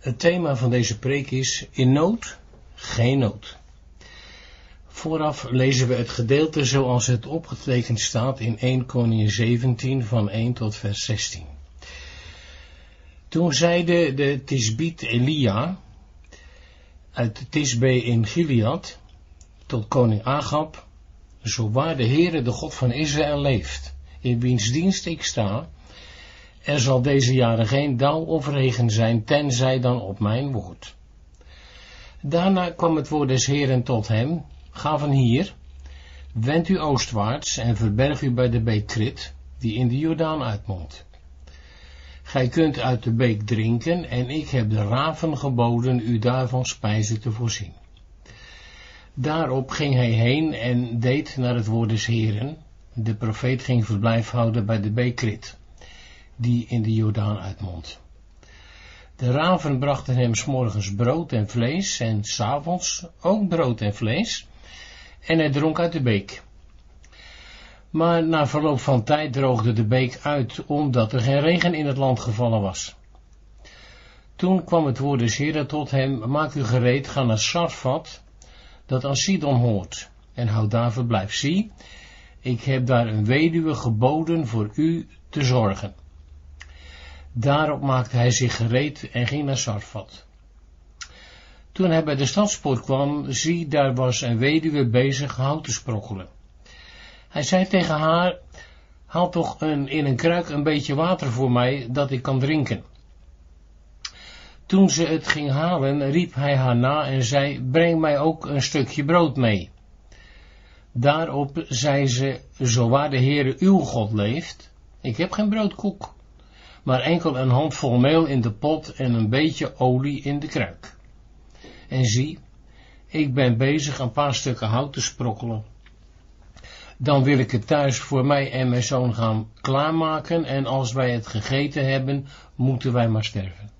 Het thema van deze preek is in nood, geen nood. Vooraf lezen we het gedeelte zoals het opgetekend staat in 1 Koningin 17 van 1 tot vers 16. Toen zeide de Tisbiet Elia uit Tisbe in Gilead tot koning Agab, zo waar de Heere de God van Israël leeft, in wiens dienst ik sta, er zal deze jaren geen dauw of regen zijn, tenzij dan op mijn woord. Daarna kwam het woord des Heeren tot hem, ga van hier, wend u oostwaarts en verberg u bij de beek Krit, die in de Jordaan uitmondt. Gij kunt uit de beek drinken en ik heb de raven geboden u daarvan spijzen te voorzien. Daarop ging hij heen en deed naar het woord des Heren. De profeet ging verblijf houden bij de beek Krit die in de Jordaan uitmondt. De raven brachten hem s'morgens brood en vlees en s'avonds ook brood en vlees en hij dronk uit de beek. Maar na verloop van tijd droogde de beek uit omdat er geen regen in het land gevallen was. Toen kwam het woord des Heren tot hem, maak u gereed, ga naar Sarfat, dat aan Sidon hoort, en houd daar verblijf. Zie, ik heb daar een weduwe geboden voor u te zorgen. Daarop maakte hij zich gereed en ging naar Sarfat. Toen hij bij de stadspoort kwam, zie, daar was een weduwe bezig hout te sprokkelen. Hij zei tegen haar, haal toch een, in een kruik een beetje water voor mij, dat ik kan drinken. Toen ze het ging halen, riep hij haar na en zei, breng mij ook een stukje brood mee. Daarop zei ze, zo waar de Heere uw God leeft, ik heb geen broodkoek, maar enkel een handvol meel in de pot en een beetje olie in de kruik. En zie, ik ben bezig een paar stukken hout te sprokkelen. Dan wil ik het thuis voor mij en mijn zoon gaan klaarmaken en als wij het gegeten hebben, moeten wij maar sterven.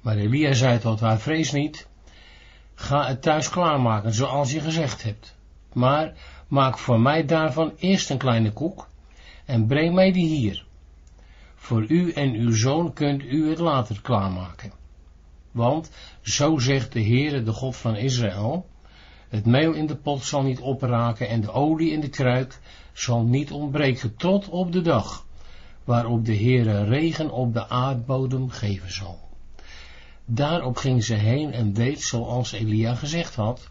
Maar Elia zei tot haar, vrees niet, ga het thuis klaarmaken zoals je gezegd hebt. Maar maak voor mij daarvan eerst een kleine koek en breng mij die hier. Voor u en uw zoon kunt u het later klaarmaken. Want, zo zegt de Heere, de God van Israël, het meel in de pot zal niet opraken en de olie in de kruik zal niet ontbreken tot op de dag, waarop de Heere regen op de aardbodem geven zal. Daarop ging ze heen en deed zoals Elia gezegd had,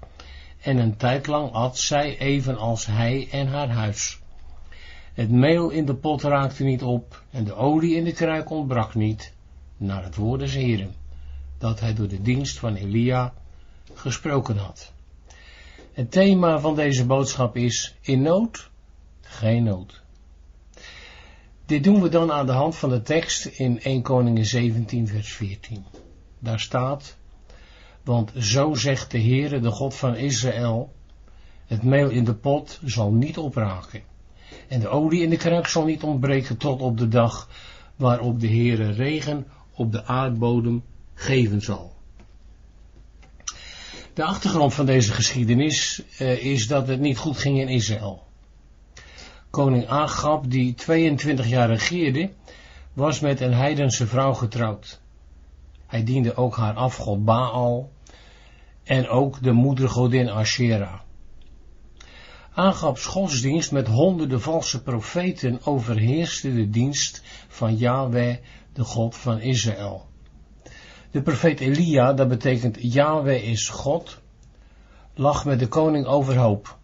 en een tijd lang at zij evenals hij en haar huis. Het meel in de pot raakte niet op en de olie in de kruik ontbrak niet, naar het woord des Heren, dat hij door de dienst van Elia gesproken had. Het thema van deze boodschap is in nood, geen nood. Dit doen we dan aan de hand van de tekst in 1 Koningen 17 vers 14. Daar staat, want zo zegt de Heere, de God van Israël, het meel in de pot zal niet opraken en de olie in de kruik zal niet ontbreken tot op de dag waarop de Heere regen op de aardbodem geven zal. De achtergrond van deze geschiedenis uh, is dat het niet goed ging in Israël. Koning Agab, die 22 jaar regeerde, was met een heidense vrouw getrouwd. Hij diende ook haar afgod Baal en ook de moedergodin Asherah. Agabs godsdienst met honderden valse profeten overheerste de dienst van Yahweh, de God van Israël. De profeet Elia, dat betekent Yahweh is God, lag met de koning overhoop.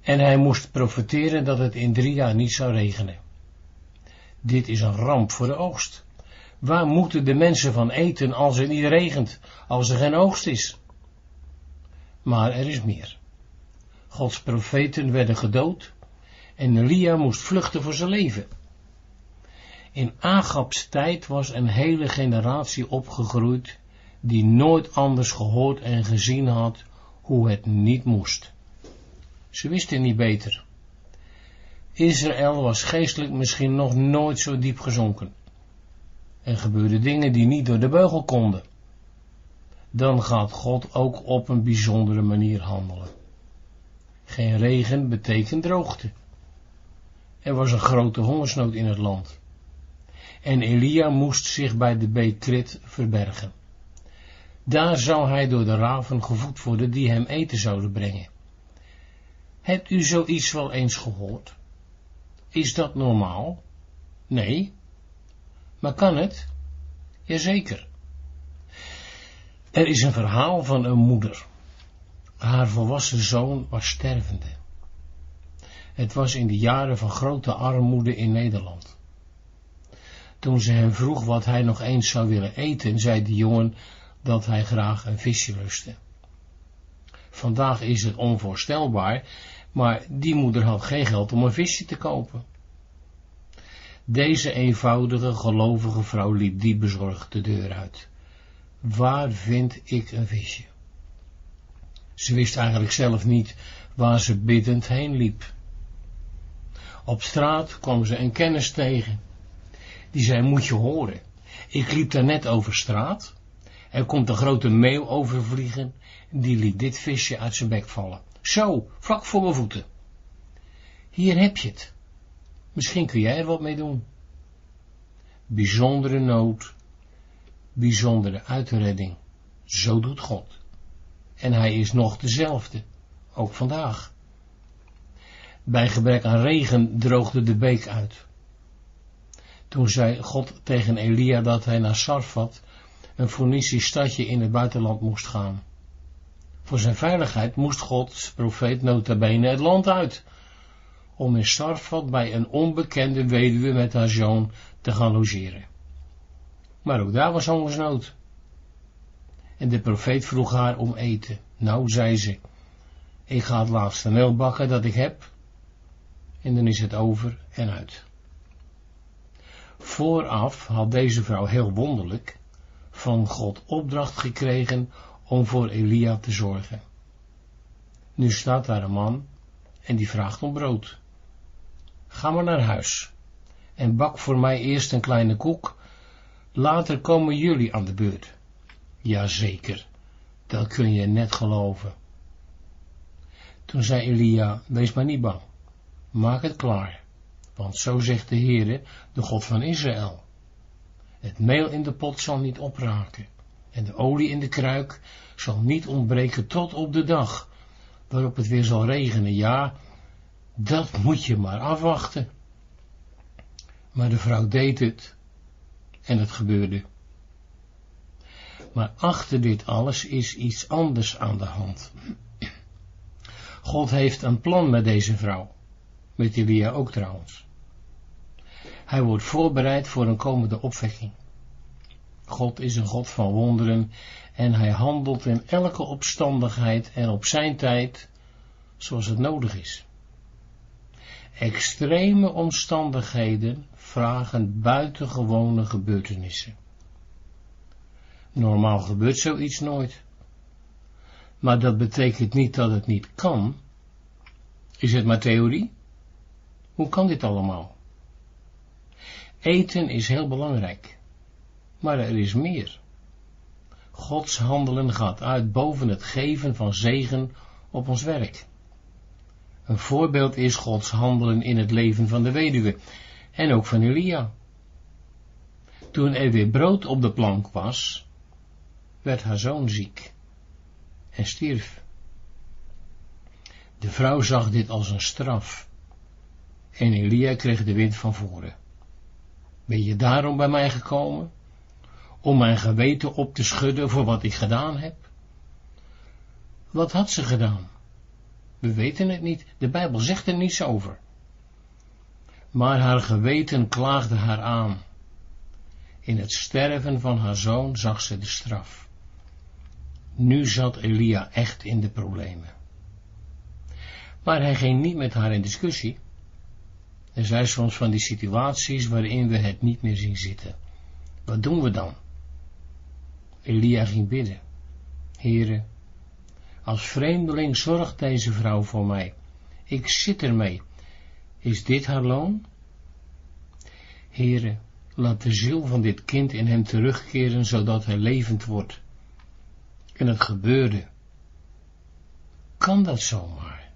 En hij moest profeteren dat het in drie jaar niet zou regenen. Dit is een ramp voor de oogst. Waar moeten de mensen van eten als het niet regent, als er geen oogst is? Maar er is meer. Gods profeten werden gedood en Elia moest vluchten voor zijn leven. In Agabs tijd was een hele generatie opgegroeid die nooit anders gehoord en gezien had hoe het niet moest. Ze wisten niet beter. Israël was geestelijk misschien nog nooit zo diep gezonken. Er gebeurden dingen die niet door de beugel konden. Dan gaat God ook op een bijzondere manier handelen. Geen regen betekent droogte. Er was een grote hongersnood in het land. en Elia moest zich bij de beek Krit verbergen. Daar zou hij door de raven gevoed worden die hem eten zouden brengen. Hebt u zoiets wel eens gehoord? Is dat normaal? Nee. Maar kan het? Jazeker. Er is een verhaal van een moeder. Haar volwassen zoon was stervende. Het was in de jaren van grote armoede in Nederland. Toen ze hem vroeg wat hij nog eens zou willen eten, zei de jongen dat hij graag een visje lustte. Vandaag is het onvoorstelbaar, maar die moeder had geen geld om een visje te kopen. Deze eenvoudige, gelovige vrouw liep die bezorgd de deur uit. Waar vind ik een visje? Ze wist eigenlijk zelf niet waar ze biddend heen liep. Op straat kwam ze een kennis tegen. Die zei, moet je horen. Ik liep daar net over straat. Er komt een grote meeuw overvliegen. Die liet dit visje uit zijn bek vallen. Zo, vlak voor mijn voeten. Hier heb je het. Misschien kun jij er wat mee doen. Bijzondere nood, bijzondere uitredding. Zo doet God. En hij is nog dezelfde, ook vandaag. Bij gebrek aan regen droogde de beek uit. Toen zei God tegen Elia dat hij naar Sarfat, een Phoenicisch stadje in het buitenland moest gaan. Voor zijn veiligheid moest Gods profeet nota bene het land uit, om in Sarfat bij een onbekende weduwe met haar zoon te gaan logeren. Maar ook daar was hongersnood. En de profeet vroeg haar om eten. Nou, zei ze, ik ga het laatste meel bakken dat ik heb, en dan is het over en uit. Vooraf had deze vrouw heel wonderlijk van God opdracht gekregen om voor Elia te zorgen. Nu staat daar een man en die vraagt om brood. Ga maar naar huis en bak voor mij eerst een kleine koek, later komen jullie aan de beurt. Jazeker, dat kun je net geloven. Toen zei Elia, wees maar niet bang, maak het klaar, want zo zegt de Heere, de God van Israël. Het meel in de pot zal niet opraken, en de olie in de kruik zal niet ontbreken tot op de dag, waarop het weer zal regenen. Ja, dat moet je maar afwachten. Maar de vrouw deed het, en het gebeurde. Maar achter dit alles is iets anders aan de hand. God heeft een plan met deze vrouw, met Elia ook trouwens. Hij wordt voorbereid voor een komende opwekking. God is een God van wonderen en hij handelt in elke opstandigheid en op zijn tijd zoals het nodig is. Extreme omstandigheden vragen buitengewone gebeurtenissen. Normaal gebeurt zoiets nooit. Maar dat betekent niet dat het niet kan. Is het maar theorie? Hoe kan dit allemaal? Eten is heel belangrijk. Maar er is meer. Gods handelen gaat uit boven het geven van zegen op ons werk. Een voorbeeld is Gods handelen in het leven van de weduwe en ook van Elia. Toen er weer brood op de plank was, werd haar zoon ziek en stierf. De vrouw zag dit als een straf en Elia kreeg de wind van voren. Ben je daarom bij mij gekomen? Om mijn geweten op te schudden voor wat ik gedaan heb? Wat had ze gedaan? We weten het niet, de Bijbel zegt er niets over. Maar haar geweten klaagde haar aan. In het sterven van haar zoon zag ze de straf. Nu zat Elia echt in de problemen. Maar hij ging niet met haar in discussie. Er zijn soms van die situaties waarin we het niet meer zien zitten. Wat doen we dan? Elia ging bidden. Heren, als vreemdeling zorgt deze vrouw voor mij. Ik zit ermee. Is dit haar loon? Heren, laat de ziel van dit kind in hem terugkeren, zodat hij levend wordt. En het gebeurde. Kan dat zomaar?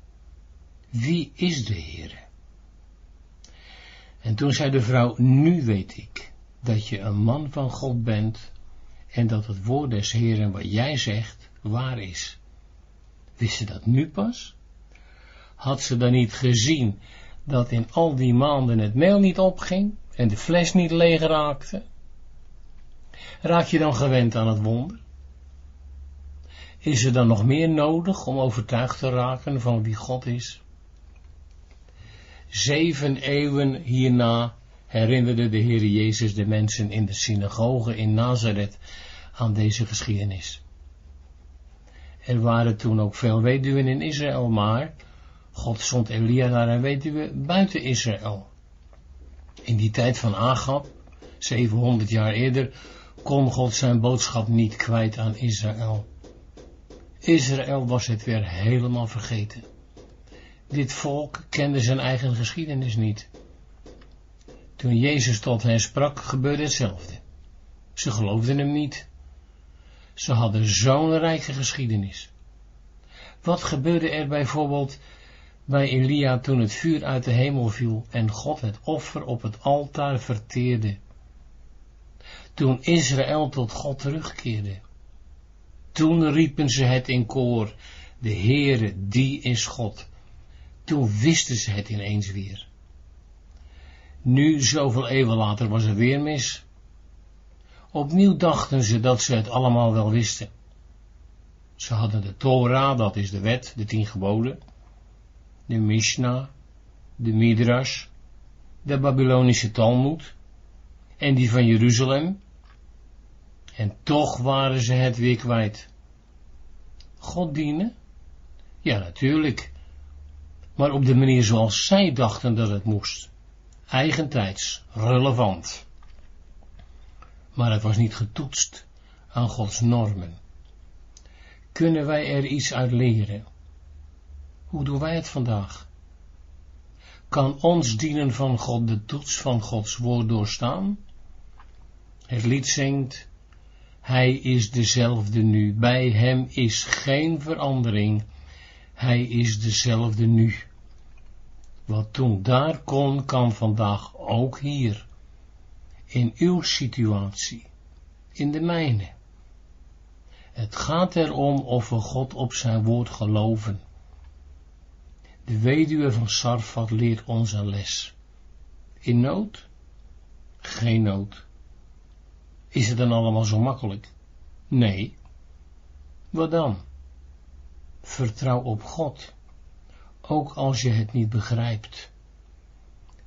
Wie is de Heere? En toen zei de vrouw, nu weet ik dat je een man van God bent en dat het woord des Heeren wat jij zegt waar is. Wist ze dat nu pas? Had ze dan niet gezien dat in al die maanden het meel niet opging en de fles niet leeg raakte? Raak je dan gewend aan het wonder? Is er dan nog meer nodig om overtuigd te raken van wie God is? Zeven eeuwen hierna herinnerde de Heer Jezus de mensen in de synagoge in Nazareth aan deze geschiedenis. Er waren toen ook veel weduwen in Israël, maar God zond Elia naar een weduwe buiten Israël. In die tijd van Agab, 700 jaar eerder, kon God zijn boodschap niet kwijt aan Israël. Israël was het weer helemaal vergeten. Dit volk kende zijn eigen geschiedenis niet. Toen Jezus tot hen sprak, gebeurde hetzelfde. Ze geloofden hem niet. Ze hadden zo'n rijke geschiedenis. Wat gebeurde er bijvoorbeeld bij Elia toen het vuur uit de hemel viel en God het offer op het altaar verteerde? Toen Israël tot God terugkeerde. Toen riepen ze het in koor, de Heere, die is God. Toen wisten ze het ineens weer. Nu, zoveel eeuwen later, was er weer mis. Opnieuw dachten ze dat ze het allemaal wel wisten. Ze hadden de Torah, dat is de wet, de tien geboden, de Mishnah, de Midrash, de Babylonische Talmud en die van Jeruzalem. En toch waren ze het weer kwijt. God dienen? Ja, natuurlijk. Maar op de manier zoals zij dachten dat het moest. Eigentijds, relevant maar het was niet getoetst aan Gods normen. Kunnen wij er iets uit leren? Hoe doen wij het vandaag? Kan ons dienen van God de toets van Gods woord doorstaan? Het lied zingt, Hij is dezelfde nu, bij Hem is geen verandering, Hij is dezelfde nu. Wat toen daar kon, kan vandaag ook hier in uw situatie, in de mijne. Het gaat erom of we God op zijn woord geloven. De weduwe van Sarfat leert ons een les. In nood? Geen nood. Is het dan allemaal zo makkelijk? Nee. Wat dan? Vertrouw op God, ook als je het niet begrijpt.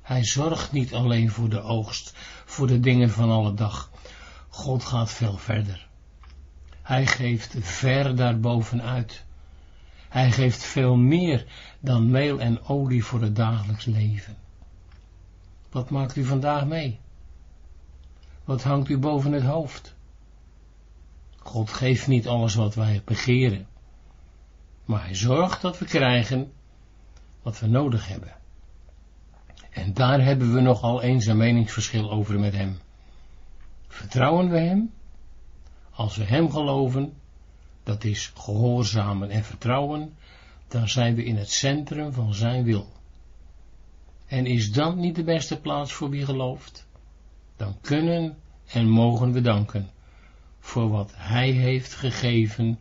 Hij zorgt niet alleen voor de oogst, voor de dingen van alle dag. God gaat veel verder. Hij geeft ver daarbovenuit. Hij geeft veel meer dan meel en olie voor het dagelijks leven. Wat maakt u vandaag mee? Wat hangt u boven het hoofd? God geeft niet alles wat wij begeren, maar hij zorgt dat we krijgen wat we nodig hebben. En daar hebben we nogal eens een meningsverschil over met hem. Vertrouwen we hem? Als we hem geloven, dat is gehoorzamen en vertrouwen, dan zijn we in het centrum van zijn wil. En is dat niet de beste plaats voor wie gelooft? Dan kunnen en mogen we danken voor wat hij heeft gegeven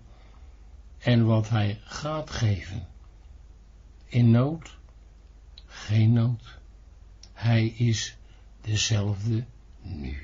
en wat hij gaat geven. In nood? Geen nood. Hij is dezelfde nu.